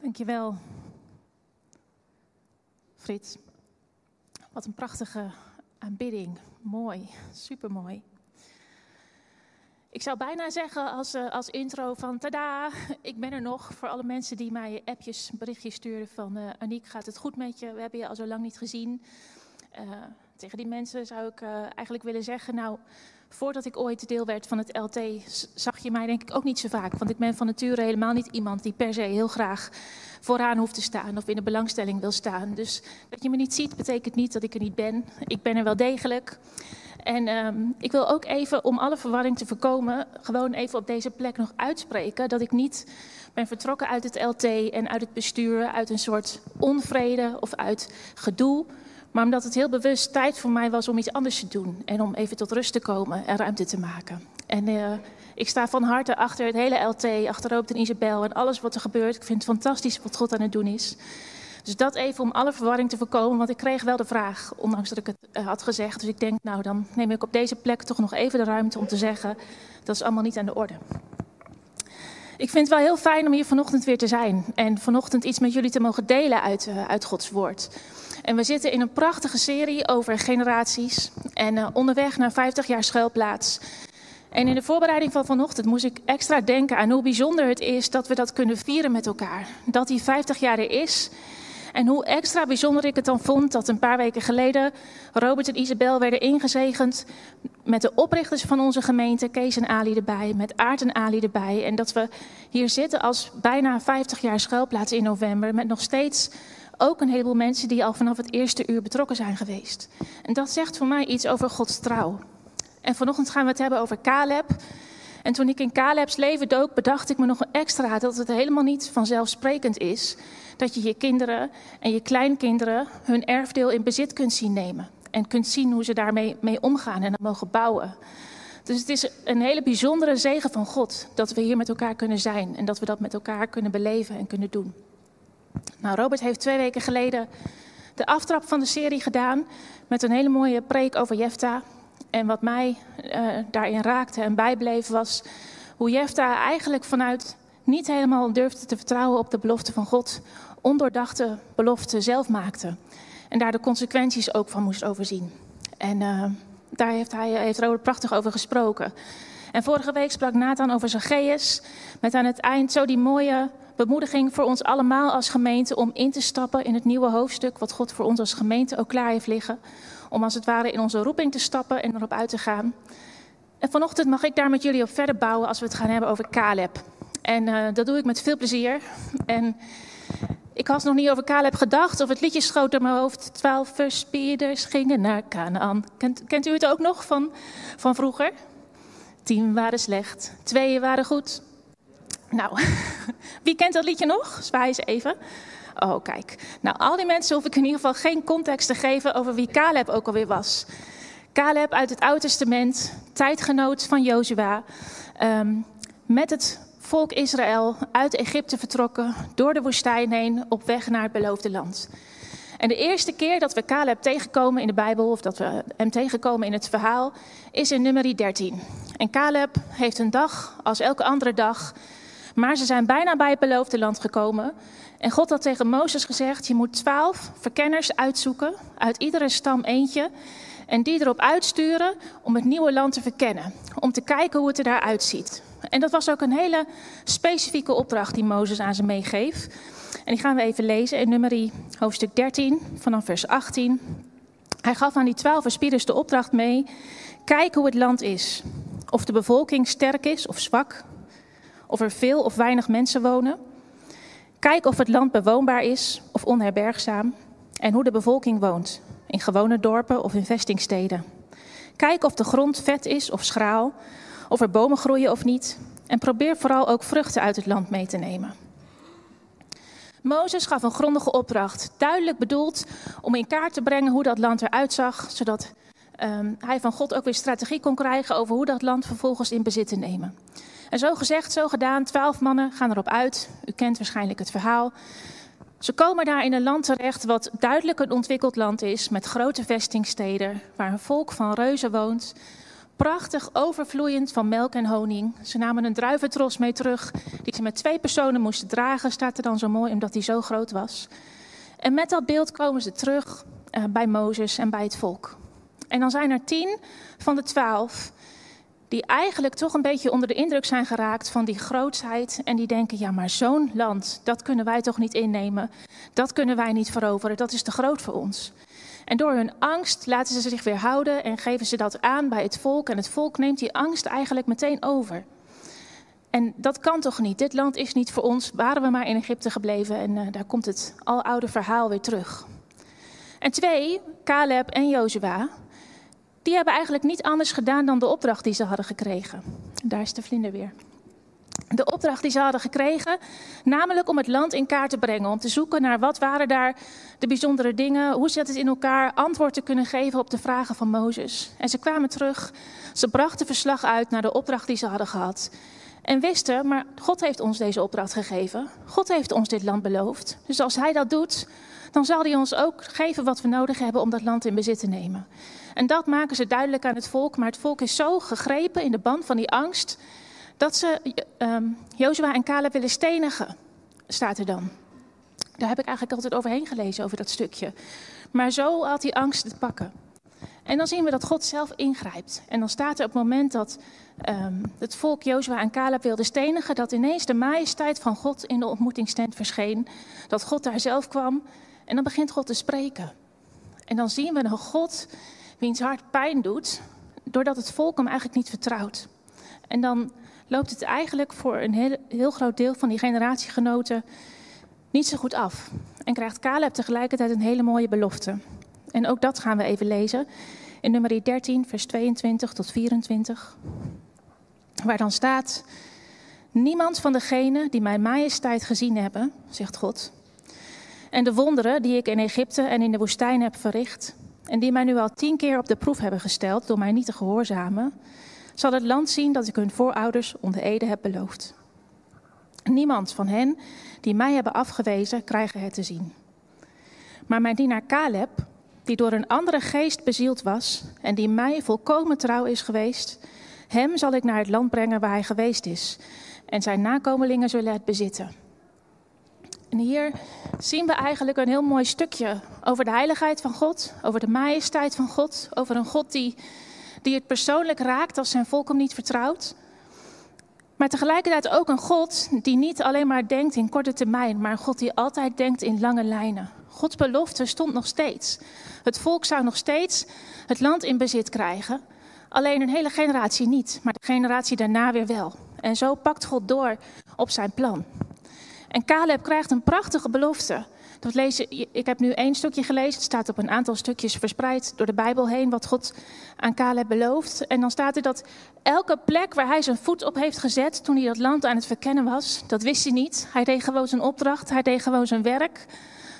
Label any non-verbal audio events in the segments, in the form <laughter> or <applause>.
Dankjewel, Frits. Wat een prachtige aanbidding. Mooi, supermooi. Ik zou bijna zeggen als, uh, als intro van tada, ik ben er nog. Voor alle mensen die mij appjes, berichtjes sturen van uh, Aniek, gaat het goed met je? We hebben je al zo lang niet gezien. Uh, tegen die mensen zou ik eigenlijk willen zeggen, nou, voordat ik ooit deel werd van het LT, zag je mij denk ik ook niet zo vaak. Want ik ben van nature helemaal niet iemand die per se heel graag vooraan hoeft te staan of in de belangstelling wil staan. Dus dat je me niet ziet, betekent niet dat ik er niet ben. Ik ben er wel degelijk. En um, ik wil ook even, om alle verwarring te voorkomen, gewoon even op deze plek nog uitspreken dat ik niet ben vertrokken uit het LT en uit het bestuur, uit een soort onvrede of uit gedoe. Maar omdat het heel bewust tijd voor mij was om iets anders te doen. En om even tot rust te komen en ruimte te maken. En uh, ik sta van harte achter het hele LT, achter Robert en Isabel en alles wat er gebeurt. Ik vind het fantastisch wat God aan het doen is. Dus dat even om alle verwarring te voorkomen, want ik kreeg wel de vraag, ondanks dat ik het uh, had gezegd. Dus ik denk, nou dan neem ik op deze plek toch nog even de ruimte om te zeggen, dat is allemaal niet aan de orde. Ik vind het wel heel fijn om hier vanochtend weer te zijn en vanochtend iets met jullie te mogen delen uit, uh, uit Gods woord. En we zitten in een prachtige serie over generaties en uh, onderweg naar 50 jaar schuilplaats. En in de voorbereiding van vanochtend moest ik extra denken aan hoe bijzonder het is dat we dat kunnen vieren met elkaar. Dat die 50 jaar er is. En hoe extra bijzonder ik het dan vond dat een paar weken geleden Robert en Isabel werden ingezegend met de oprichters van onze gemeente, Kees en Ali erbij, met Aart en Ali erbij. En dat we hier zitten als bijna 50 jaar schuilplaats in november met nog steeds ook een heleboel mensen die al vanaf het eerste uur betrokken zijn geweest. En dat zegt voor mij iets over Gods trouw. En vanochtend gaan we het hebben over Caleb. En toen ik in Caleb's leven dook, bedacht ik me nog extra dat het helemaal niet vanzelfsprekend is dat je je kinderen en je kleinkinderen hun erfdeel in bezit kunt zien nemen. En kunt zien hoe ze daarmee mee omgaan en mogen bouwen. Dus het is een hele bijzondere zegen van God dat we hier met elkaar kunnen zijn en dat we dat met elkaar kunnen beleven en kunnen doen. Nou, Robert heeft twee weken geleden de aftrap van de serie gedaan met een hele mooie preek over Jefta. En wat mij uh, daarin raakte en bijbleef was hoe Jefta eigenlijk vanuit niet helemaal durfde te vertrouwen op de belofte van God, ondoordachte belofte zelf maakte. En daar de consequenties ook van moest overzien. En uh, daar heeft, hij, heeft Robert prachtig over gesproken. En vorige week sprak Nathan over Zacchaeus. Met aan het eind zo die mooie bemoediging voor ons allemaal als gemeente om in te stappen in het nieuwe hoofdstuk. Wat God voor ons als gemeente ook klaar heeft liggen. Om als het ware in onze roeping te stappen en erop uit te gaan. En vanochtend mag ik daar met jullie op verder bouwen als we het gaan hebben over Caleb. En uh, dat doe ik met veel plezier. En ik had nog niet over Caleb gedacht of het liedje schoot door mijn hoofd. Twaalf verspieders gingen naar Canaan. Kent, kent u het ook nog van, van vroeger? Tien waren slecht, twee waren goed. Nou, <laughs> wie kent dat liedje nog? Zwaai eens even. Oh, kijk. Nou, al die mensen hoef ik in ieder geval geen context te geven over wie Caleb ook alweer was. Caleb uit het Oude Testament, tijdgenoot van Jozua, um, met het volk Israël uit Egypte vertrokken, door de woestijn heen, op weg naar het beloofde land. En de eerste keer dat we Caleb tegenkomen in de Bijbel, of dat we hem tegenkomen in het verhaal, is in nummer 13. En Caleb heeft een dag als elke andere dag, maar ze zijn bijna bij het beloofde land gekomen. En God had tegen Mozes gezegd: Je moet twaalf verkenners uitzoeken, uit iedere stam eentje, en die erop uitsturen om het nieuwe land te verkennen. Om te kijken hoe het er daaruit ziet. En dat was ook een hele specifieke opdracht die Mozes aan ze meegeeft. En die gaan we even lezen in nummerie hoofdstuk 13, vanaf vers 18. Hij gaf aan die twaalf verspieders de opdracht mee: kijk hoe het land is. Of de bevolking sterk is of zwak. Of er veel of weinig mensen wonen. Kijk of het land bewoonbaar is of onherbergzaam. En hoe de bevolking woont. In gewone dorpen of in vestingsteden. Kijk of de grond vet is of schraal. Of er bomen groeien of niet. En probeer vooral ook vruchten uit het land mee te nemen. Mozes gaf een grondige opdracht, duidelijk bedoeld om in kaart te brengen hoe dat land eruit zag, zodat um, hij van God ook weer strategie kon krijgen over hoe dat land vervolgens in bezit te nemen. En zo gezegd, zo gedaan, twaalf mannen gaan erop uit. U kent waarschijnlijk het verhaal. Ze komen daar in een land terecht wat duidelijk een ontwikkeld land is, met grote vestingsteden, waar een volk van reuzen woont, Prachtig overvloeiend van melk en honing. Ze namen een druiventros mee terug, die ze met twee personen moesten dragen. Staat er dan zo mooi, omdat hij zo groot was. En met dat beeld komen ze terug uh, bij Mozes en bij het volk. En dan zijn er tien van de twaalf die eigenlijk toch een beetje onder de indruk zijn geraakt van die grootheid. En die denken, ja maar zo'n land, dat kunnen wij toch niet innemen. Dat kunnen wij niet veroveren, dat is te groot voor ons. En door hun angst laten ze zich weer houden en geven ze dat aan bij het volk. En het volk neemt die angst eigenlijk meteen over. En dat kan toch niet? Dit land is niet voor ons. Waren we maar in Egypte gebleven en uh, daar komt het aloude verhaal weer terug. En twee, Caleb en Jozua, die hebben eigenlijk niet anders gedaan dan de opdracht die ze hadden gekregen. Daar is de vlinder weer. De opdracht die ze hadden gekregen, namelijk om het land in kaart te brengen, om te zoeken naar wat waren daar de bijzondere dingen, hoe zit het in elkaar, antwoord te kunnen geven op de vragen van Mozes. En ze kwamen terug, ze brachten verslag uit naar de opdracht die ze hadden gehad. En wisten, maar God heeft ons deze opdracht gegeven. God heeft ons dit land beloofd. Dus als Hij dat doet, dan zal Hij ons ook geven wat we nodig hebben om dat land in bezit te nemen. En dat maken ze duidelijk aan het volk. Maar het volk is zo gegrepen in de band van die angst. dat ze um, Jozua en Caleb willen stenigen, staat er dan. Daar heb ik eigenlijk altijd overheen gelezen, over dat stukje. Maar zo had die angst te pakken. En dan zien we dat God zelf ingrijpt. En dan staat er op het moment dat um, het volk Jozua en Caleb wilde stenigen, dat ineens de majesteit van God in de ontmoetingstent verscheen. Dat God daar zelf kwam. En dan begint God te spreken. En dan zien we een God wiens hart pijn doet, doordat het volk hem eigenlijk niet vertrouwt. En dan loopt het eigenlijk voor een heel, groot deel van die generatiegenoten niet zo goed af. En krijgt Caleb tegelijkertijd een hele mooie belofte. En ook dat gaan we even lezen in nummer 13, vers 22 tot 24. Waar dan staat: Niemand van degenen die mijn majesteit gezien hebben, zegt God, en de wonderen die ik in Egypte en in de woestijn heb verricht, en die mij nu al tien keer op de proef hebben gesteld door mij niet te gehoorzamen, zal het land zien dat ik hun voorouders onder ede heb beloofd. Niemand van hen die mij hebben afgewezen, krijgen het te zien. Maar mijn dienaar Caleb, die door een andere geest bezield was en die mij volkomen trouw is geweest, hem zal ik naar het land brengen waar hij geweest is. En zijn nakomelingen zullen het bezitten. En hier zien we eigenlijk een heel mooi stukje over de heiligheid van God, over de majesteit van God, over een God die, die het persoonlijk raakt als zijn volk hem niet vertrouwt. Maar tegelijkertijd ook een God die niet alleen maar denkt in korte termijn, maar een God die altijd denkt in lange lijnen. Gods belofte stond nog steeds. Het volk zou nog steeds het land in bezit krijgen. Alleen een hele generatie niet, maar de generatie daarna weer wel. En zo pakt God door op zijn plan. En Caleb krijgt een prachtige belofte. Dat ik heb nu één stukje gelezen. Het staat op een aantal stukjes verspreid door de Bijbel heen. Wat God aan Caleb belooft. En dan staat er dat elke plek waar hij zijn voet op heeft gezet. toen hij dat land aan het verkennen was. dat wist hij niet. Hij deed gewoon zijn opdracht. Hij deed gewoon zijn werk.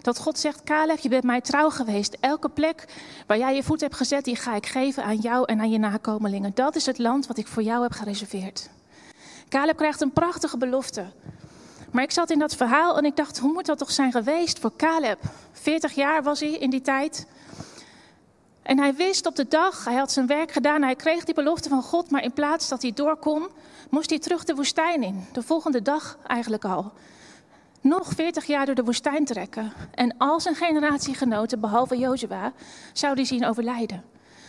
Dat God zegt: Caleb, je bent mij trouw geweest. Elke plek waar jij je voet hebt gezet. die ga ik geven aan jou en aan je nakomelingen. Dat is het land wat ik voor jou heb gereserveerd. Caleb krijgt een prachtige belofte. Maar ik zat in dat verhaal en ik dacht, hoe moet dat toch zijn geweest voor Caleb? 40 jaar was hij in die tijd. En hij wist op de dag, hij had zijn werk gedaan, hij kreeg die belofte van God, maar in plaats dat hij door kon, moest hij terug de woestijn in. De volgende dag eigenlijk al. Nog 40 jaar door de woestijn trekken. En al zijn generatiegenoten, behalve Jozua, zou hij zien overlijden.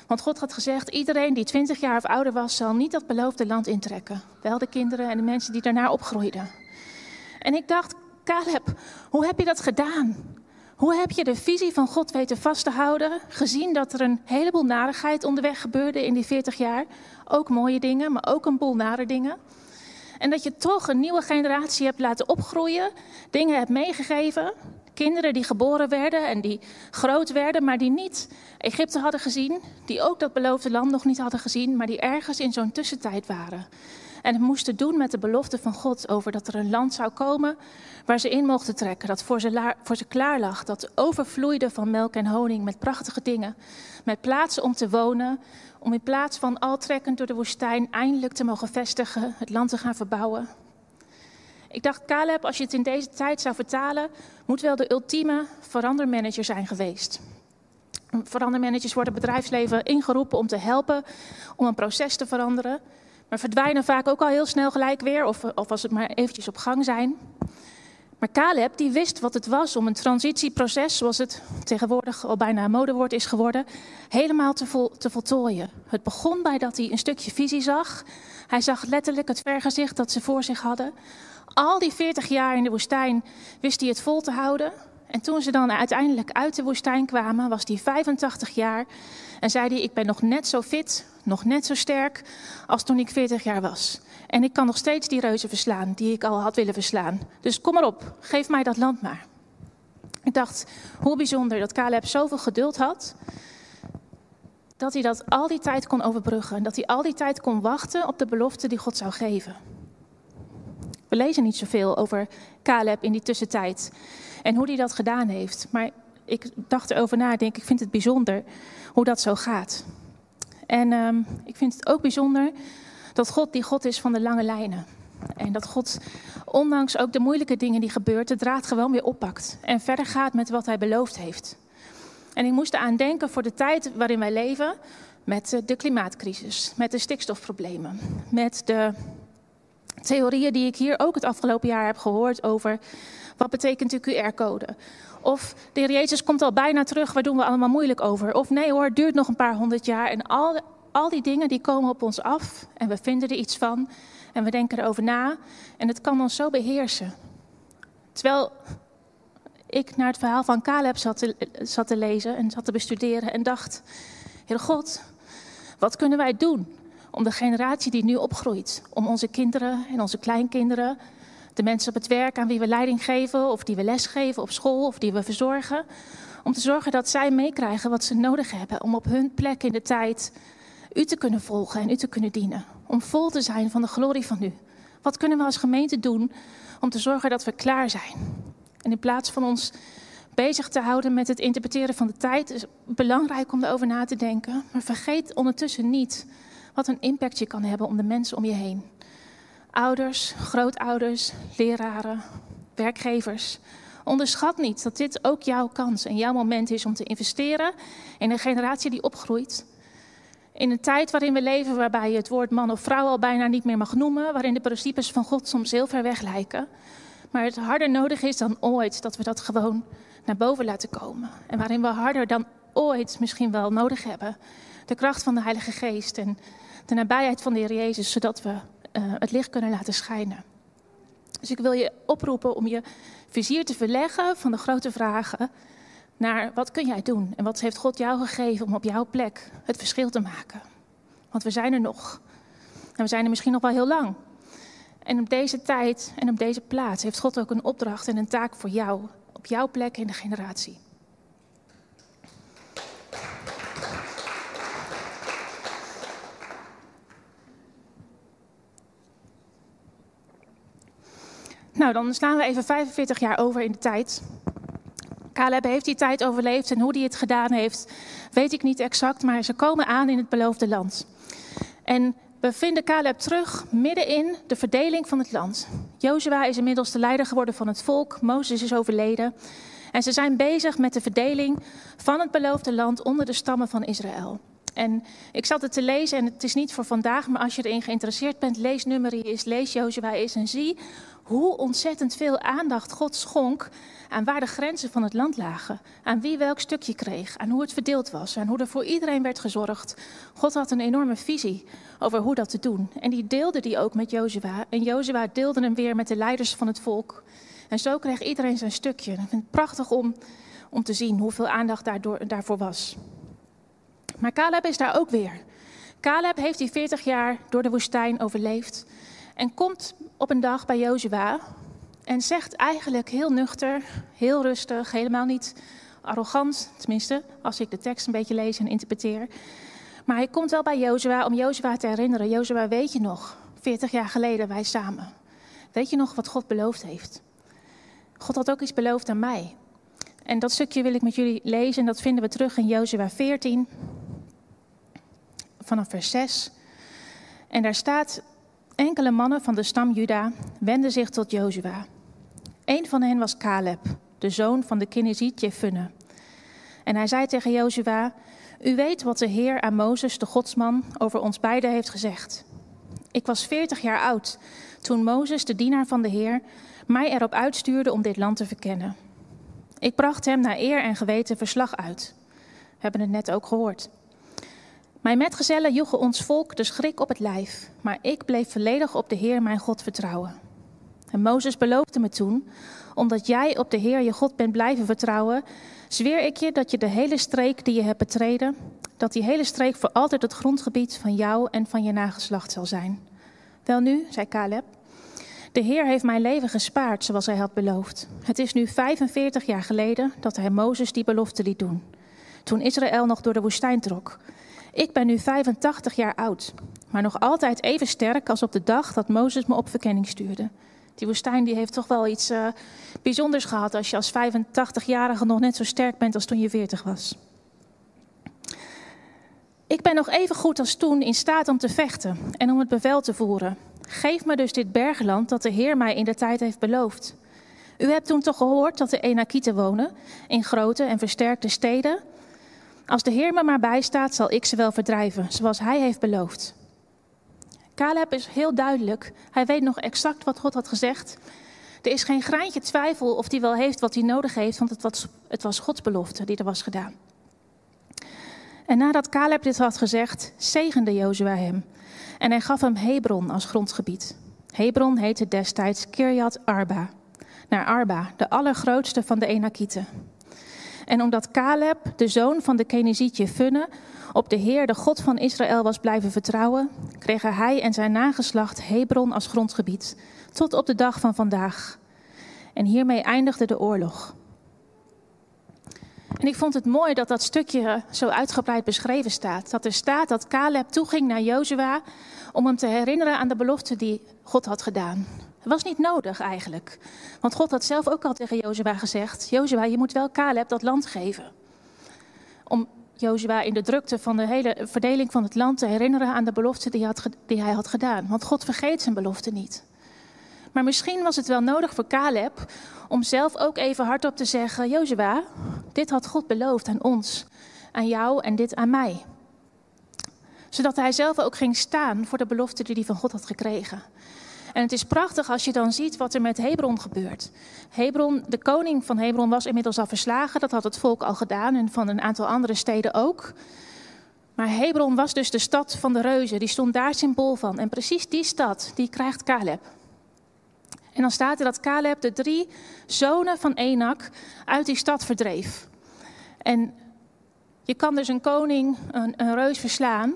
Want God had gezegd, iedereen die 20 jaar of ouder was, zal niet dat beloofde land intrekken. Wel de kinderen en de mensen die daarna opgroeiden. En ik dacht, Caleb, hoe heb je dat gedaan? Hoe heb je de visie van God weten vast te houden, gezien dat er een heleboel narigheid onderweg gebeurde in die 40 jaar? Ook mooie dingen, maar ook een boel nare dingen. En dat je toch een nieuwe generatie hebt laten opgroeien, dingen hebt meegegeven. Kinderen die geboren werden en die groot werden, maar die niet Egypte hadden gezien. Die ook dat beloofde land nog niet hadden gezien, maar die ergens in zo'n tussentijd waren. En het moesten doen met de belofte van God over dat er een land zou komen waar ze in mochten trekken. Dat voor ze, voor ze klaar lag. Dat overvloeide van melk en honing met prachtige dingen. Met plaatsen om te wonen. Om in plaats van al trekkend door de woestijn eindelijk te mogen vestigen. Het land te gaan verbouwen. Ik dacht, Caleb, als je het in deze tijd zou vertalen, moet wel de ultieme verandermanager zijn geweest. Verandermanagers worden bedrijfsleven ingeroepen om te helpen om een proces te veranderen. Maar verdwijnen vaak ook al heel snel gelijk weer, of, of als het maar eventjes op gang zijn. Maar Caleb die wist wat het was om een transitieproces, zoals het tegenwoordig al bijna een modewoord is geworden, helemaal te, vol, te voltooien. Het begon bij dat hij een stukje visie zag. Hij zag letterlijk het vergezicht dat ze voor zich hadden. Al die 40 jaar in de woestijn wist hij het vol te houden. En toen ze dan uiteindelijk uit de woestijn kwamen, was hij 85 jaar. En zei hij: Ik ben nog net zo fit, nog net zo sterk als toen ik 40 jaar was. En ik kan nog steeds die reuzen verslaan die ik al had willen verslaan. Dus kom maar op, geef mij dat land maar. Ik dacht, hoe bijzonder dat Caleb zoveel geduld had. Dat hij dat al die tijd kon overbruggen. Dat hij al die tijd kon wachten op de belofte die God zou geven. We lezen niet zoveel over Caleb in die tussentijd. En hoe hij dat gedaan heeft. Maar ik dacht erover na, denk ik vind het bijzonder hoe dat zo gaat. En um, ik vind het ook bijzonder dat God die God is van de lange lijnen. En dat God, ondanks ook de moeilijke dingen die gebeuren, de draad gewoon weer oppakt. En verder gaat met wat hij beloofd heeft. En ik moest eraan denken voor de tijd waarin wij leven. Met de klimaatcrisis, met de stikstofproblemen, met de theorieën die ik hier ook het afgelopen jaar heb gehoord over wat betekent de QR-code. Of de heer Jezus komt al bijna terug, waar doen we allemaal moeilijk over? Of nee hoor, het duurt nog een paar honderd jaar. En al, al die dingen die komen op ons af en we vinden er iets van en we denken erover na en het kan ons zo beheersen. Terwijl ik naar het verhaal van Caleb zat te, zat te lezen en zat te bestuderen en dacht, Heer God, wat kunnen wij doen om de generatie die nu opgroeit, om onze kinderen en onze kleinkinderen, de mensen op het werk aan wie we leiding geven of die we lesgeven op school of die we verzorgen, om te zorgen dat zij meekrijgen wat ze nodig hebben om op hun plek in de tijd u te kunnen volgen en u te kunnen dienen. Om vol te zijn van de glorie van u. Wat kunnen we als gemeente doen om te zorgen dat we klaar zijn? En in plaats van ons bezig te houden met het interpreteren van de tijd, is het belangrijk om erover na te denken. Maar vergeet ondertussen niet wat een impact je kan hebben om de mensen om je heen. Ouders, grootouders, leraren, werkgevers. Onderschat niet dat dit ook jouw kans en jouw moment is om te investeren in een generatie die opgroeit in een tijd waarin we leven, waarbij je het woord man of vrouw al bijna niet meer mag noemen, waarin de principes van God soms heel ver weg lijken, maar het harder nodig is dan ooit dat we dat gewoon naar boven laten komen. En waarin we harder dan ooit misschien wel nodig hebben de kracht van de Heilige Geest en de nabijheid van de Heer Jezus, zodat we uh, het licht kunnen laten schijnen. Dus ik wil je oproepen om je vizier te verleggen van de grote vragen naar wat kun jij doen en wat heeft God jou gegeven om op jouw plek het verschil te maken. Want we zijn er nog. En we zijn er misschien nog wel heel lang. En op deze tijd en op deze plaats heeft God ook een opdracht en een taak voor jou, op jouw plek in de generatie. Nou, dan slaan we even 45 jaar over in de tijd. Caleb heeft die tijd overleefd en hoe hij het gedaan heeft, weet ik niet exact, maar ze komen aan in het beloofde land. En we vinden Caleb terug midden in de verdeling van het land. Jozua is inmiddels de leider geworden van het volk, Mozes is overleden. En ze zijn bezig met de verdeling van het beloofde land onder de stammen van Israël. En ik zat het te lezen en het is niet voor vandaag, maar als je erin geïnteresseerd bent, lees Numeri is, lees Jozua is en zie hoe ontzettend veel aandacht God schonk aan waar de grenzen van het land lagen, aan wie welk stukje kreeg, aan hoe het verdeeld was, aan hoe er voor iedereen werd gezorgd. God had een enorme visie over hoe dat te doen. En die deelde die ook met Jozua. En Jozua deelde hem weer met de leiders van het volk. En zo kreeg iedereen zijn stukje. ik vind het prachtig om, om te zien hoeveel aandacht daardoor, daarvoor was. Maar Caleb is daar ook weer. Caleb heeft die 40 jaar door de woestijn overleefd. En komt op een dag bij Jozua en zegt eigenlijk heel nuchter, heel rustig, helemaal niet arrogant, tenminste als ik de tekst een beetje lees en interpreteer. Maar hij komt wel bij Jozua om Jozua te herinneren. Jozua, weet je nog, 40 jaar geleden wij samen. Weet je nog wat God beloofd heeft? God had ook iets beloofd aan mij. En dat stukje wil ik met jullie lezen en dat vinden we terug in Jozua 14, vanaf vers 6. En daar staat, Enkele mannen van de stam Juda wenden zich tot Jozua. Een van hen was Caleb, de zoon van de Keniziet Jefunne. En hij zei tegen Jozua, u weet wat de Heer aan Mozes, de godsman, over ons beiden heeft gezegd. Ik was veertig jaar oud toen Mozes, de dienaar van de Heer, mij erop uitstuurde om dit land te verkennen. Ik bracht hem naar eer en geweten verslag uit. We hebben het net ook gehoord. Mijn metgezellen joegen ons volk de schrik op het lijf, maar ik bleef volledig op de Heer mijn God vertrouwen. En Mozes beloofde me toen, omdat jij op de Heer je God bent blijven vertrouwen, zweer ik je dat je de hele streek die je hebt betreden, dat die hele streek voor altijd het grondgebied van jou en van je nageslacht zal zijn. Wel nu, zei Caleb, de Heer heeft mijn leven gespaard zoals hij had beloofd. Het is nu 45 jaar geleden dat hij Mozes die belofte liet doen, toen Israël nog door de woestijn trok. Ik ben nu 85 jaar oud, maar nog altijd even sterk als op de dag dat Mozes me op verkenning stuurde. Die woestijn die heeft toch wel iets uh, bijzonders gehad als je als 85-jarige nog net zo sterk bent als toen je 40 was. Ik ben nog even goed als toen in staat om te vechten en om het bevel te voeren. Geef me dus dit bergland dat de Heer mij in de tijd heeft beloofd. U hebt toen toch gehoord dat de Enakieten wonen in grote en versterkte steden? Als de Heer me maar bijstaat, zal ik ze wel verdrijven, zoals Hij heeft beloofd. Caleb is heel duidelijk. Hij weet nog exact wat God had gezegd. Er is geen graantje twijfel of hij wel heeft wat hij nodig heeft, want het was, het was Gods belofte die er was gedaan. En nadat Caleb dit had gezegd, zegende Jozua hem. En hij gaf hem Hebron als grondgebied. Hebron heette destijds Kirjat Arba, naar Arba, de allergrootste van de Enakieten. En omdat Caleb, de zoon van de Kenizietje Funne, op de Heer, de God van Israël, was blijven vertrouwen, kregen hij en zijn nageslacht Hebron als grondgebied, tot op de dag van vandaag. En hiermee eindigde de oorlog. En ik vond het mooi dat dat stukje zo uitgebreid beschreven staat. Dat er staat dat Caleb toeging naar Jozua om hem te herinneren aan de belofte die God had gedaan. Het was niet nodig eigenlijk. Want God had zelf ook al tegen Jozua gezegd: Jozua, je moet wel Caleb dat land geven. Om Jozua in de drukte van de hele verdeling van het land te herinneren aan de belofte die hij, had, die hij had gedaan. Want God vergeet zijn belofte niet. Maar misschien was het wel nodig voor Caleb om zelf ook even hardop te zeggen: Jozua, dit had God beloofd aan ons, aan jou en dit aan mij. Zodat hij zelf ook ging staan voor de belofte die hij van God had gekregen. En het is prachtig als je dan ziet wat er met Hebron gebeurt. Hebron, de koning van Hebron was inmiddels al verslagen, dat had het volk al gedaan en van een aantal andere steden ook. Maar Hebron was dus de stad van de reuzen, die stond daar symbool van. En precies die stad, die krijgt Caleb. En dan staat er dat Caleb de drie zonen van Enak uit die stad verdreef. En je kan dus een koning, een, een reus verslaan,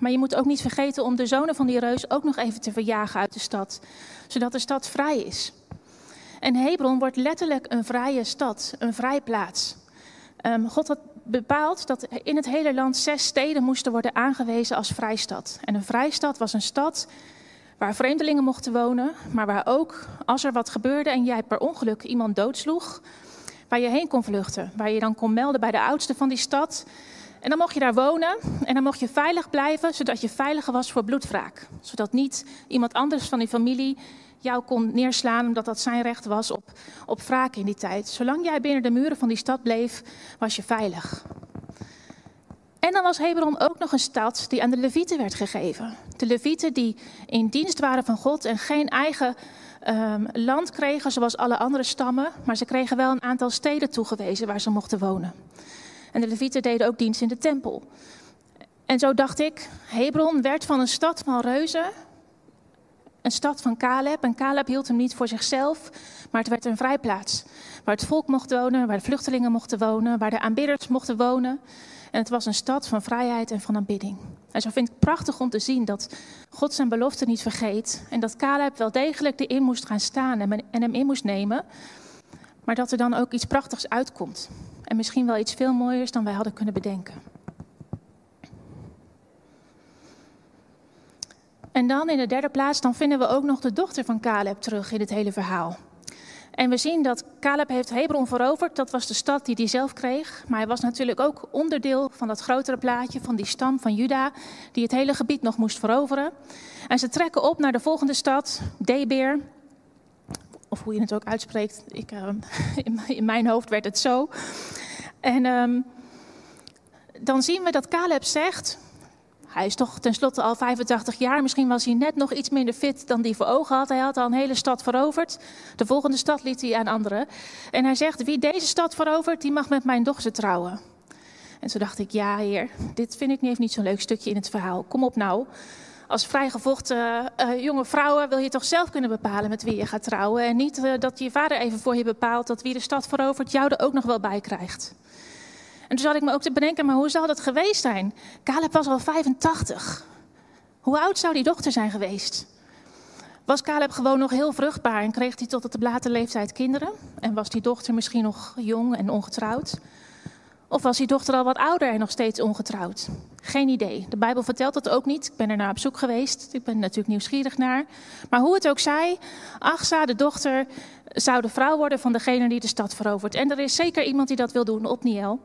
maar je moet ook niet vergeten om de zonen van die reus ook nog even te verjagen uit de stad, zodat de stad vrij is. En Hebron wordt letterlijk een vrije stad, een vrijplaats. Um, God had bepaald dat in het hele land zes steden moesten worden aangewezen als vrijstad. En een vrijstad was een stad waar vreemdelingen mochten wonen, maar waar ook als er wat gebeurde en jij per ongeluk iemand doodsloeg, waar je heen kon vluchten. Waar je dan kon melden bij de oudste van die stad. En dan mocht je daar wonen en dan mocht je veilig blijven, zodat je veiliger was voor bloedwraak. Zodat niet iemand anders van die familie jou kon neerslaan, omdat dat zijn recht was op, op wraak in die tijd. Zolang jij binnen de muren van die stad bleef, was je veilig. En dan was Hebron ook nog een stad die aan de Levieten werd gegeven. De Levieten die in dienst waren van God en geen eigen um, land kregen zoals alle andere stammen, maar ze kregen wel een aantal steden toegewezen waar ze mochten wonen. En de Levieten deden ook dienst in de tempel. En zo dacht ik, Hebron werd van een stad van reuzen, een stad van Caleb. En Caleb hield hem niet voor zichzelf, maar het werd een vrijplaats. Waar het volk mocht wonen, waar de vluchtelingen mochten wonen, waar de aanbidders mochten wonen. En het was een stad van vrijheid en van aanbidding. En zo vind ik het prachtig om te zien dat God zijn belofte niet vergeet. En dat Caleb wel degelijk erin moest gaan staan en hem in moest nemen. Maar dat er dan ook iets prachtigs uitkomt. En misschien wel iets veel mooiers dan wij hadden kunnen bedenken. En dan in de derde plaats, dan vinden we ook nog de dochter van Caleb terug in het hele verhaal. En we zien dat Caleb heeft Hebron veroverd. Dat was de stad die hij zelf kreeg. Maar hij was natuurlijk ook onderdeel van dat grotere plaatje van die stam van Juda, die het hele gebied nog moest veroveren. En ze trekken op naar de volgende stad, Deber. Of hoe je het ook uitspreekt. Ik, <laughs> uh, in, mijn hoofd werd het zo. En um, dan zien we dat Caleb zegt, hij is toch tenslotte al 85 jaar. Misschien was hij net nog iets minder fit dan die voor ogen had. Hij had al een hele stad veroverd. De volgende stad liet hij aan anderen. En hij zegt: Wie deze stad verovert, die mag met mijn dochter trouwen. En toen dacht ik: Ja, heer, dit vind ik niet zo'n leuk stukje in het verhaal. Kom op nou. Als vrijgevochten uh, jonge vrouwen wil je toch zelf kunnen bepalen met wie je gaat trouwen. En niet uh, dat je vader even voor je bepaalt dat wie de stad verovert jou er ook nog wel bij krijgt. En toen zat ik me ook te bedenken, maar hoe zal dat geweest zijn? Caleb was al 85. Hoe oud zou die dochter zijn geweest? Was Caleb gewoon nog heel vruchtbaar en kreeg hij tot op de late leeftijd kinderen? En was die dochter misschien nog jong en ongetrouwd? Of was die dochter al wat ouder en nog steeds ongetrouwd? Geen idee. De Bijbel vertelt dat ook niet. Ik ben er naar op zoek geweest. Ik ben er natuurlijk nieuwsgierig naar. Maar hoe het ook zij, Achsa, de dochter, zou de vrouw worden van degene die de stad verovert. En er is zeker iemand die dat wil doen, Otniel.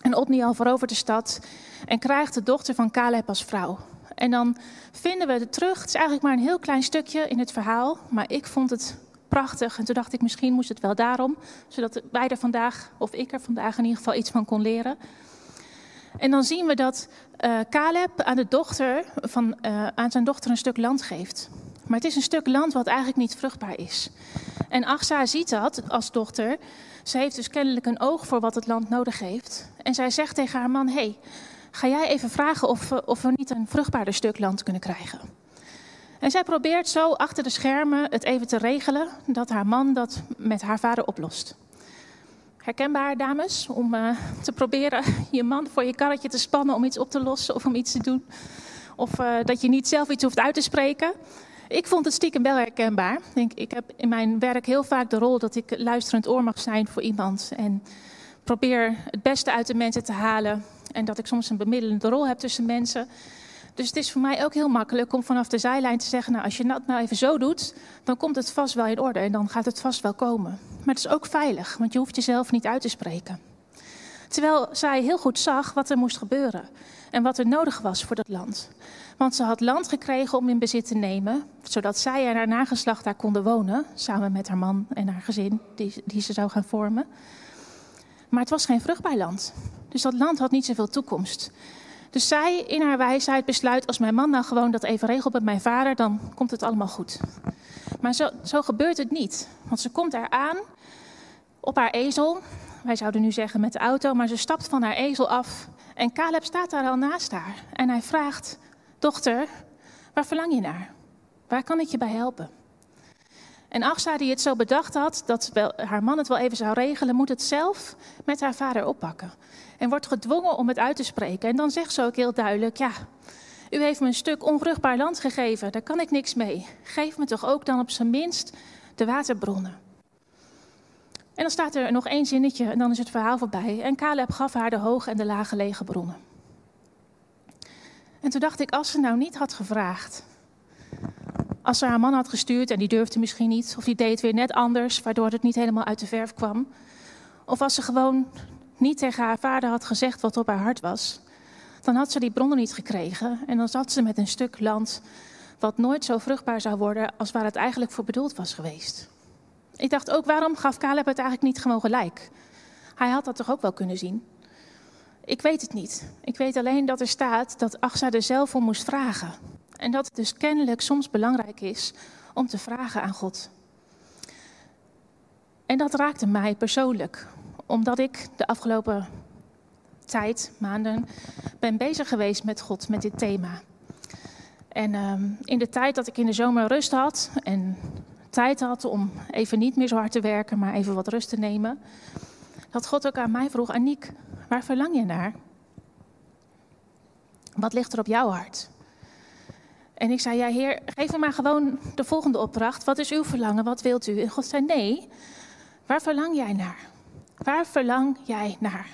En Otniel verovert de stad en krijgt de dochter van Caleb als vrouw. En dan vinden we het terug. Het is eigenlijk maar een heel klein stukje in het verhaal. Maar ik vond het prachtig. En toen dacht ik, misschien moest het wel daarom. Zodat wij er vandaag, of ik er vandaag in ieder geval iets van kon leren. En dan zien we dat uh, Caleb aan, de dochter van, uh, aan zijn dochter een stuk land geeft. Maar het is een stuk land wat eigenlijk niet vruchtbaar is. En Achsa ziet dat als dochter. Ze heeft dus kennelijk een oog voor wat het land nodig heeft. En zij zegt tegen haar man: hey, ga jij even vragen of, of we niet een vruchtbaarder stuk land kunnen krijgen? En zij probeert zo achter de schermen het even te regelen dat haar man dat met haar vader oplost. Herkenbaar, dames, om uh, te proberen je man voor je karretje te spannen om iets op te lossen of om iets te doen. Of uh, dat je niet zelf iets hoeft uit te spreken. Ik vond het stiekem wel herkenbaar. Ik, denk, ik heb in mijn werk heel vaak de rol dat ik luisterend oor mag zijn voor iemand. En probeer het beste uit de mensen te halen. En dat ik soms een bemiddelende rol heb tussen mensen. Dus het is voor mij ook heel makkelijk om vanaf de zijlijn te zeggen: Nou, als je dat nou even zo doet, dan komt het vast wel in orde en dan gaat het vast wel komen. Maar het is ook veilig, want je hoeft jezelf niet uit te spreken. Terwijl zij heel goed zag wat er moest gebeuren en wat er nodig was voor dat land. Want ze had land gekregen om in bezit te nemen, zodat zij en haar nageslacht daar konden wonen, samen met haar man en haar gezin, die, die ze zou gaan vormen. Maar het was geen vruchtbaar land. Dus dat land had niet zoveel toekomst. Dus zij in haar wijsheid besluit, als mijn man nou gewoon dat even regelt met mijn vader, dan komt het allemaal goed. Maar zo, zo gebeurt het niet. Want ze komt daar aan op haar ezel. Wij zouden nu zeggen met de auto, maar ze stapt van haar ezel af. En Caleb staat daar al naast haar. En hij vraagt, dochter, waar verlang je naar? Waar kan ik je bij helpen? En Achsa, die het zo bedacht had dat haar man het wel even zou regelen, moet het zelf met haar vader oppakken. En wordt gedwongen om het uit te spreken. En dan zegt ze ook heel duidelijk: Ja, u heeft me een stuk onvruchtbaar land gegeven, daar kan ik niks mee. Geef me toch ook dan op zijn minst de waterbronnen. En dan staat er nog één zinnetje en dan is het verhaal voorbij. En Caleb gaf haar de hoge en de lage lege bronnen. En toen dacht ik, als ze nou niet had gevraagd, als ze haar man had gestuurd en die durfde misschien niet, of die deed weer net anders, waardoor het niet helemaal uit de verf kwam. Of als ze gewoon niet tegen haar vader had gezegd wat op haar hart was, dan had ze die bronnen niet gekregen en dan zat ze met een stuk land wat nooit zo vruchtbaar zou worden als waar het eigenlijk voor bedoeld was geweest. Ik dacht ook, waarom gaf Caleb het eigenlijk niet gewoon gelijk? Hij had dat toch ook wel kunnen zien? Ik weet het niet. Ik weet alleen dat er staat dat Achsa er zelf om moest vragen. En dat het dus kennelijk soms belangrijk is om te vragen aan God. En dat raakte mij persoonlijk, omdat ik de afgelopen tijd, maanden, ben bezig geweest met God, met dit thema. En um, in de tijd dat ik in de zomer rust had en tijd had om even niet meer zo hard te werken, maar even wat rust te nemen, dat God ook aan mij vroeg: Aniek, waar verlang je naar? Wat ligt er op jouw hart? En ik zei, ja heer, geef me maar gewoon de volgende opdracht. Wat is uw verlangen? Wat wilt u? En God zei, nee, waar verlang jij naar? Waar verlang jij naar?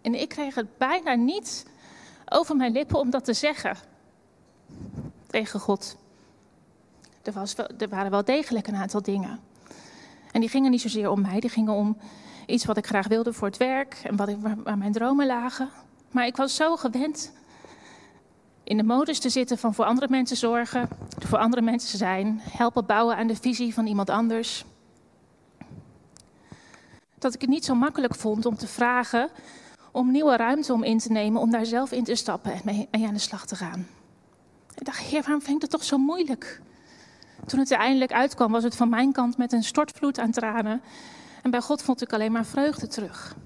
En ik kreeg het bijna niet over mijn lippen om dat te zeggen tegen God. Er, was er waren wel degelijk een aantal dingen. En die gingen niet zozeer om mij, die gingen om iets wat ik graag wilde voor het werk en wat ik, waar mijn dromen lagen. Maar ik was zo gewend in de modus te zitten van voor andere mensen zorgen, voor andere mensen zijn, helpen bouwen aan de visie van iemand anders. Dat ik het niet zo makkelijk vond om te vragen om nieuwe ruimte om in te nemen, om daar zelf in te stappen en mee, aan de slag te gaan. Ik dacht, heer, waarom vind ik dat toch zo moeilijk? Toen het eindelijk uitkwam, was het van mijn kant met een stortvloed aan tranen. En bij God vond ik alleen maar vreugde terug.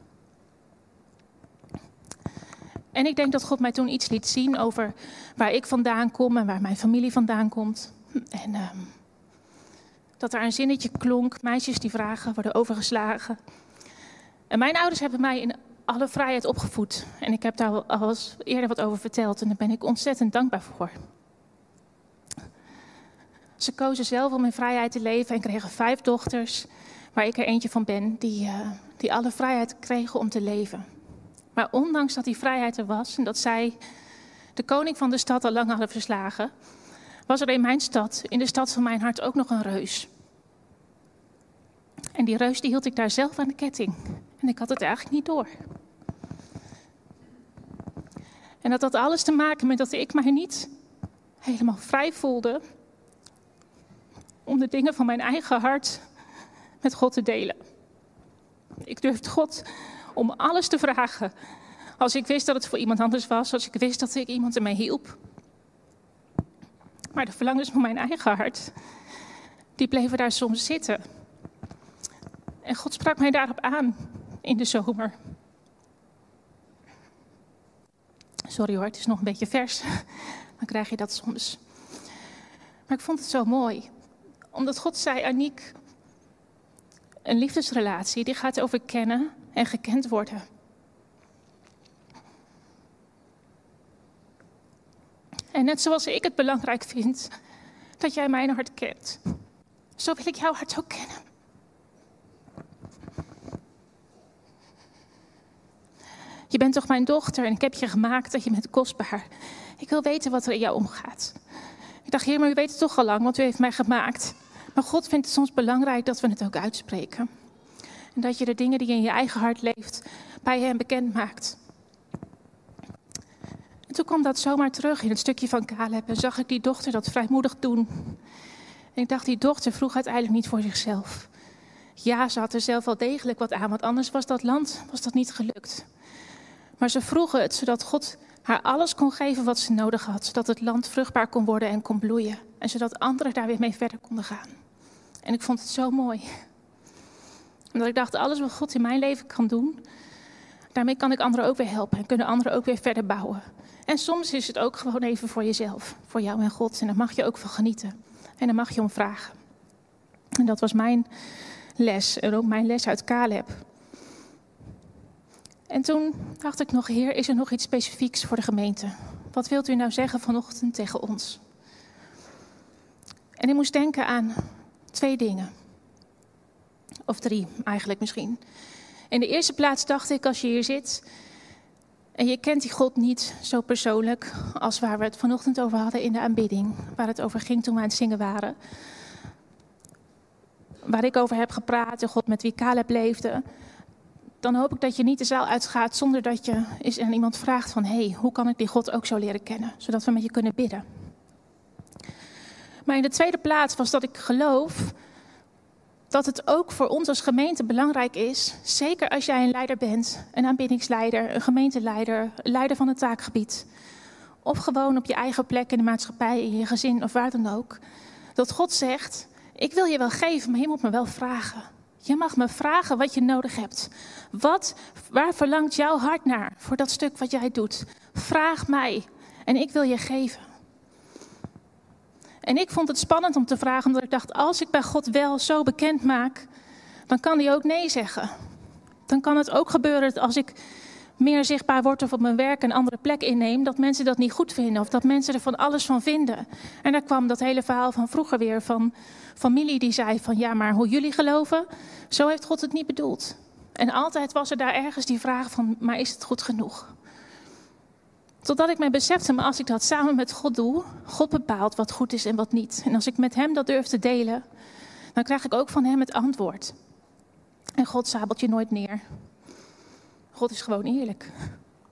En ik denk dat God mij toen iets liet zien over waar ik vandaan kom en waar mijn familie vandaan komt. En uh, dat er een zinnetje klonk, meisjes die vragen worden overgeslagen. En mijn ouders hebben mij in alle vrijheid opgevoed. En ik heb daar al eens eerder wat over verteld en daar ben ik ontzettend dankbaar voor. Ze kozen zelf om in vrijheid te leven en kregen vijf dochters, waar ik er eentje van ben, die, uh, die alle vrijheid kregen om te leven. Maar ondanks dat die vrijheid er was en dat zij de koning van de stad al lang hadden verslagen, was er in mijn stad, in de stad van mijn hart, ook nog een reus. En die reus die hield ik daar zelf aan de ketting. En ik had het eigenlijk niet door. En dat had alles te maken met dat ik mij niet helemaal vrij voelde om de dingen van mijn eigen hart met God te delen. Ik durfde God om alles te vragen. Als ik wist dat het voor iemand anders was, als ik wist dat ik iemand ermee hielp. Maar de verlangens van mijn eigen hart, die bleven daar soms zitten. En God sprak mij daarop aan in de zomer. Sorry hoor, het is nog een beetje vers. <laughs> Dan krijg je dat soms. Maar ik vond het zo mooi. Omdat God zei, Aniek, een liefdesrelatie die gaat over kennen en gekend worden. En net zoals ik het belangrijk vind dat jij mijn hart kent, zo wil ik jouw hart ook kennen. Je bent toch mijn dochter en ik heb je gemaakt dat je bent kostbaar. Ik wil weten wat er in jou omgaat. Ik dacht, heer, maar u weet het toch al lang, want u heeft mij gemaakt. Maar God vindt het soms belangrijk dat we het ook uitspreken. En dat je de dingen die in je eigen hart leeft, bij hem bekend maakt. En toen kwam dat zomaar terug in het stukje van Caleb en zag ik die dochter dat vrijmoedig doen. En ik dacht, die dochter vroeg uiteindelijk niet voor zichzelf. Ja, ze had er zelf wel degelijk wat aan, want anders was dat land was dat niet gelukt. Maar ze vroegen het zodat God haar alles kon geven wat ze nodig had, zodat het land vruchtbaar kon worden en kon bloeien. En zodat anderen daar weer mee verder konden gaan. En ik vond het zo mooi. Omdat ik dacht, alles wat God in mijn leven kan doen, daarmee kan ik anderen ook weer helpen en kunnen anderen ook weer verder bouwen. En soms is het ook gewoon even voor jezelf, voor jou en God. En daar mag je ook van genieten. En daar mag je om vragen. En dat was mijn les en ook mijn les uit Caleb. En toen dacht ik nog, Heer, is er nog iets specifieks voor de gemeente? Wat wilt u nou zeggen vanochtend tegen ons? En ik moest denken aan twee dingen. Of drie eigenlijk misschien. In de eerste plaats dacht ik, als je hier zit en je kent die God niet zo persoonlijk als waar we het vanochtend over hadden in de aanbidding, waar het over ging toen we aan het zingen waren. Waar ik over heb gepraat, de God met wie Caleb leefde dan hoop ik dat je niet de zaal uitgaat zonder dat je eens aan iemand vraagt van... hé, hey, hoe kan ik die God ook zo leren kennen? Zodat we met je kunnen bidden. Maar in de tweede plaats was dat ik geloof dat het ook voor ons als gemeente belangrijk is... zeker als jij een leider bent, een aanbiddingsleider, een gemeenteleider... leider van een taakgebied... of gewoon op je eigen plek in de maatschappij, in je gezin of waar dan ook... dat God zegt, ik wil je wel geven, maar je moet me wel vragen... Je mag me vragen wat je nodig hebt. Wat, waar verlangt jouw hart naar voor dat stuk wat jij doet? Vraag mij en ik wil je geven. En ik vond het spannend om te vragen, omdat ik dacht: als ik bij God wel zo bekend maak, dan kan hij ook nee zeggen. Dan kan het ook gebeuren dat als ik meer zichtbaar word of op mijn werk een andere plek inneem, dat mensen dat niet goed vinden of dat mensen er van alles van vinden. En daar kwam dat hele verhaal van vroeger weer van familie die zei van ja, maar hoe jullie geloven, zo heeft God het niet bedoeld. En altijd was er daar ergens die vraag van, maar is het goed genoeg? Totdat ik mij besefte, maar als ik dat samen met God doe, God bepaalt wat goed is en wat niet. En als ik met Hem dat durf te delen, dan krijg ik ook van Hem het antwoord. En God sabelt je nooit neer. God is gewoon eerlijk.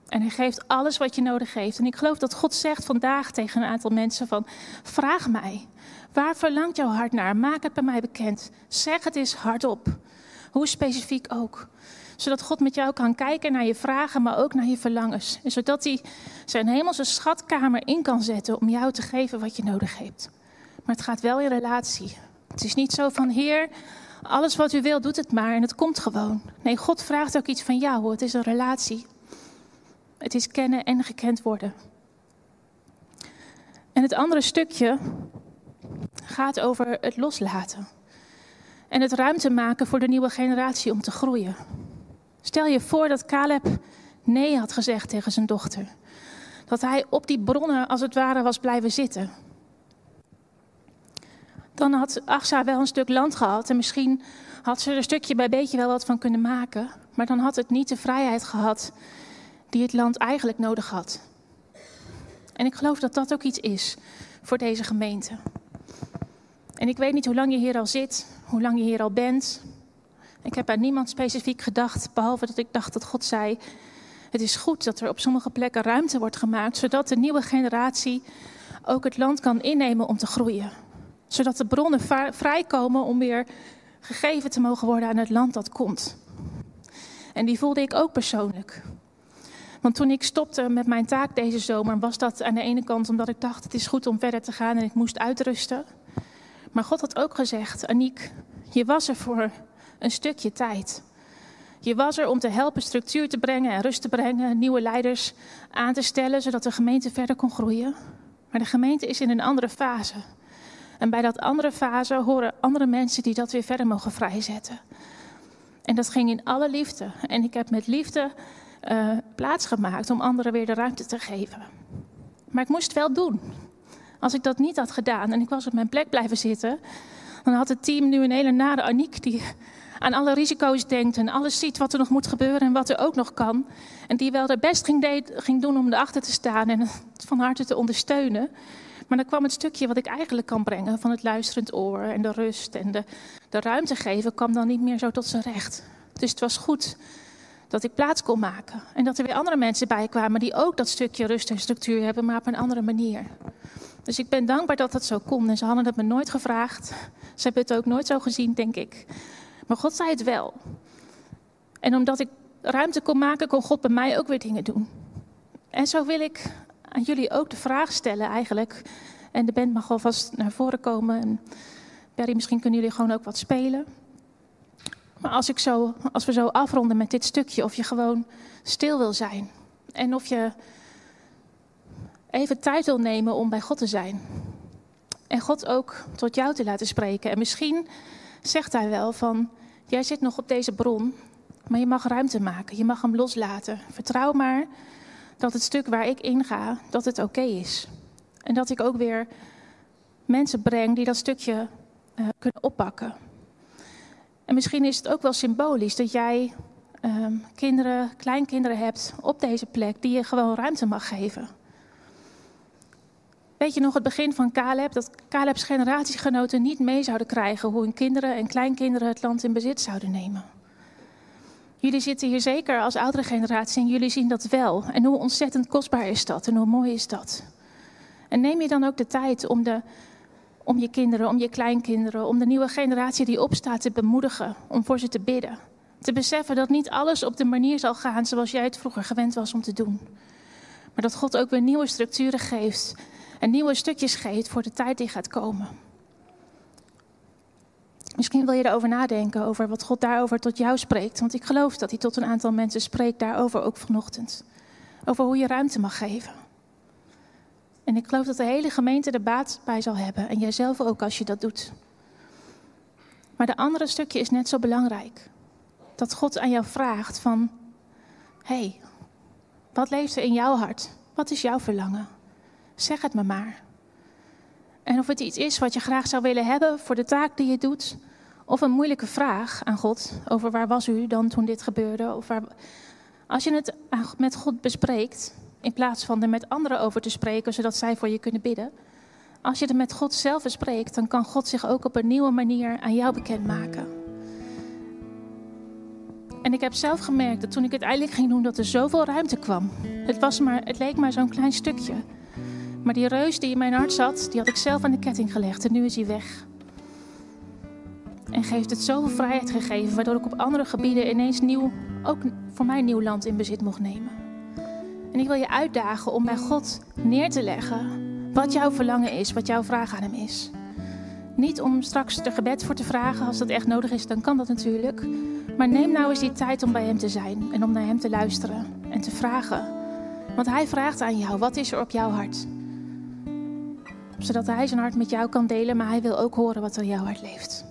En hij geeft alles wat je nodig heeft. En ik geloof dat God zegt vandaag tegen een aantal mensen van, vraag mij, waar verlangt jouw hart naar? Maak het bij mij bekend. Zeg het eens hardop. Hoe specifiek ook. Zodat God met jou kan kijken naar je vragen, maar ook naar je verlangens. En zodat hij zijn hemelse schatkamer in kan zetten om jou te geven wat je nodig hebt. Maar het gaat wel in relatie. Het is niet zo van, Heer, alles wat u wil, doet het maar en het komt gewoon. Nee, God vraagt ook iets van jou. Het is een relatie. Het is kennen en gekend worden. En het andere stukje gaat over het loslaten. En het ruimte maken voor de nieuwe generatie om te groeien. Stel je voor dat Caleb nee had gezegd tegen zijn dochter. Dat hij op die bronnen als het ware was blijven zitten. Dan had Achsa wel een stuk land gehad en misschien had ze er stukje bij beetje wel wat van kunnen maken. Maar dan had het niet de vrijheid gehad die het land eigenlijk nodig had. En ik geloof dat dat ook iets is voor deze gemeente. En ik weet niet hoe lang je hier al zit, hoe lang je hier al bent. Ik heb aan niemand specifiek gedacht, behalve dat ik dacht dat God zei: Het is goed dat er op sommige plekken ruimte wordt gemaakt, zodat de nieuwe generatie ook het land kan innemen om te groeien. Zodat de bronnen vrijkomen om weer gegeven te mogen worden aan het land dat komt. En die voelde ik ook persoonlijk. Want toen ik stopte met mijn taak deze zomer, was dat aan de ene kant omdat ik dacht: het is goed om verder te gaan en ik moest uitrusten. Maar God had ook gezegd: Aniek, je was er voor een stukje tijd. Je was er om te helpen structuur te brengen en rust te brengen, nieuwe leiders aan te stellen, zodat de gemeente verder kon groeien. Maar de gemeente is in een andere fase. En bij dat andere fase horen andere mensen die dat weer verder mogen vrijzetten. En dat ging in alle liefde. En ik heb met liefde uh, plaats gemaakt om anderen weer de ruimte te geven. Maar ik moest het wel doen. Als ik dat niet had gedaan en ik was op mijn plek blijven zitten, dan had het team nu een hele nare Aniek die aan alle risico's denkt en alles ziet wat er nog moet gebeuren en wat er ook nog kan. En die wel haar best ging, deed, ging doen om erachter te staan en het van harte te ondersteunen. Maar dan kwam het stukje wat ik eigenlijk kan brengen van het luisterend oor en de rust en de, de ruimte geven, kwam dan niet meer zo tot zijn recht. Dus het was goed dat ik plaats kon maken. En dat er weer andere mensen bij kwamen die ook dat stukje rust en structuur hebben, maar op een andere manier. Dus ik ben dankbaar dat dat zo kon. En ze hadden het me nooit gevraagd. Ze hebben het ook nooit zo gezien, denk ik. Maar God zei het wel. En omdat ik ruimte kon maken, kon God bij mij ook weer dingen doen. En zo wil ik aan jullie ook de vraag stellen eigenlijk. En de band mag alvast naar voren komen. En Barry, misschien kunnen jullie gewoon ook wat spelen. Maar als, ik zo, als we zo afronden met dit stukje, of je gewoon stil wil zijn. En of je even tijd wil nemen om bij God te zijn. En God ook tot jou te laten spreken. En misschien zegt hij wel van, jij zit nog op deze bron, maar je mag ruimte maken. Je mag hem loslaten. Vertrouw maar dat het stuk waar ik inga, dat het oké is. En dat ik ook weer mensen breng die dat stukje uh, kunnen oppakken. En misschien is het ook wel symbolisch dat jij uh, kinderen, kleinkinderen hebt op deze plek die je gewoon ruimte mag geven. Weet je nog het begin van Caleb? Dat Caleb's generatiegenoten niet mee zouden krijgen hoe hun kinderen en kleinkinderen het land in bezit zouden nemen. Jullie zitten hier zeker als oudere generatie en jullie zien dat wel. En hoe ontzettend kostbaar is dat en hoe mooi is dat? En neem je dan ook de tijd om, de, om je kinderen, om je kleinkinderen, om de nieuwe generatie die opstaat te bemoedigen, om voor ze te bidden. Te beseffen dat niet alles op de manier zal gaan zoals jij het vroeger gewend was om te doen. Maar dat God ook weer nieuwe structuren geeft en nieuwe stukjes geeft voor de tijd die gaat komen. Misschien wil je erover nadenken, over wat God daarover tot jou spreekt. Want ik geloof dat hij tot een aantal mensen spreekt daarover ook vanochtend. Over hoe je ruimte mag geven. En ik geloof dat de hele gemeente er baat bij zal hebben. En jijzelf ook als je dat doet. Maar de andere stukje is net zo belangrijk. Dat God aan jou vraagt van... Hey, wat leeft er in jouw hart? Wat is jouw verlangen? Zeg het me maar. En of het iets is wat je graag zou willen hebben voor de taak die je doet, of een moeilijke vraag aan God over waar was u dan toen dit gebeurde. Of. Als je het met God bespreekt, in plaats van er met anderen over te spreken, zodat zij voor je kunnen bidden. Als je het met God zelf bespreekt, dan kan God zich ook op een nieuwe manier aan jou bekendmaken. En ik heb zelf gemerkt dat toen ik het eindelijk ging doen, dat er zoveel ruimte kwam. Het, was maar, het leek maar zo'n klein stukje. Maar die reus die in mijn hart zat, die had ik zelf aan de ketting gelegd en nu is hij weg. En heeft het zoveel vrijheid gegeven, waardoor ik op andere gebieden ineens nieuw, ook voor mij nieuw land in bezit mocht nemen. En ik wil je uitdagen om bij God neer te leggen wat jouw verlangen is, wat jouw vraag aan Hem is. Niet om straks er gebed voor te vragen, als dat echt nodig is, dan kan dat natuurlijk. Maar neem nou eens die tijd om bij Hem te zijn en om naar Hem te luisteren en te vragen. Want Hij vraagt aan jou, wat is er op jouw hart? Zodat Hij zijn hart met jou kan delen, maar Hij wil ook horen wat er jouw hart leeft.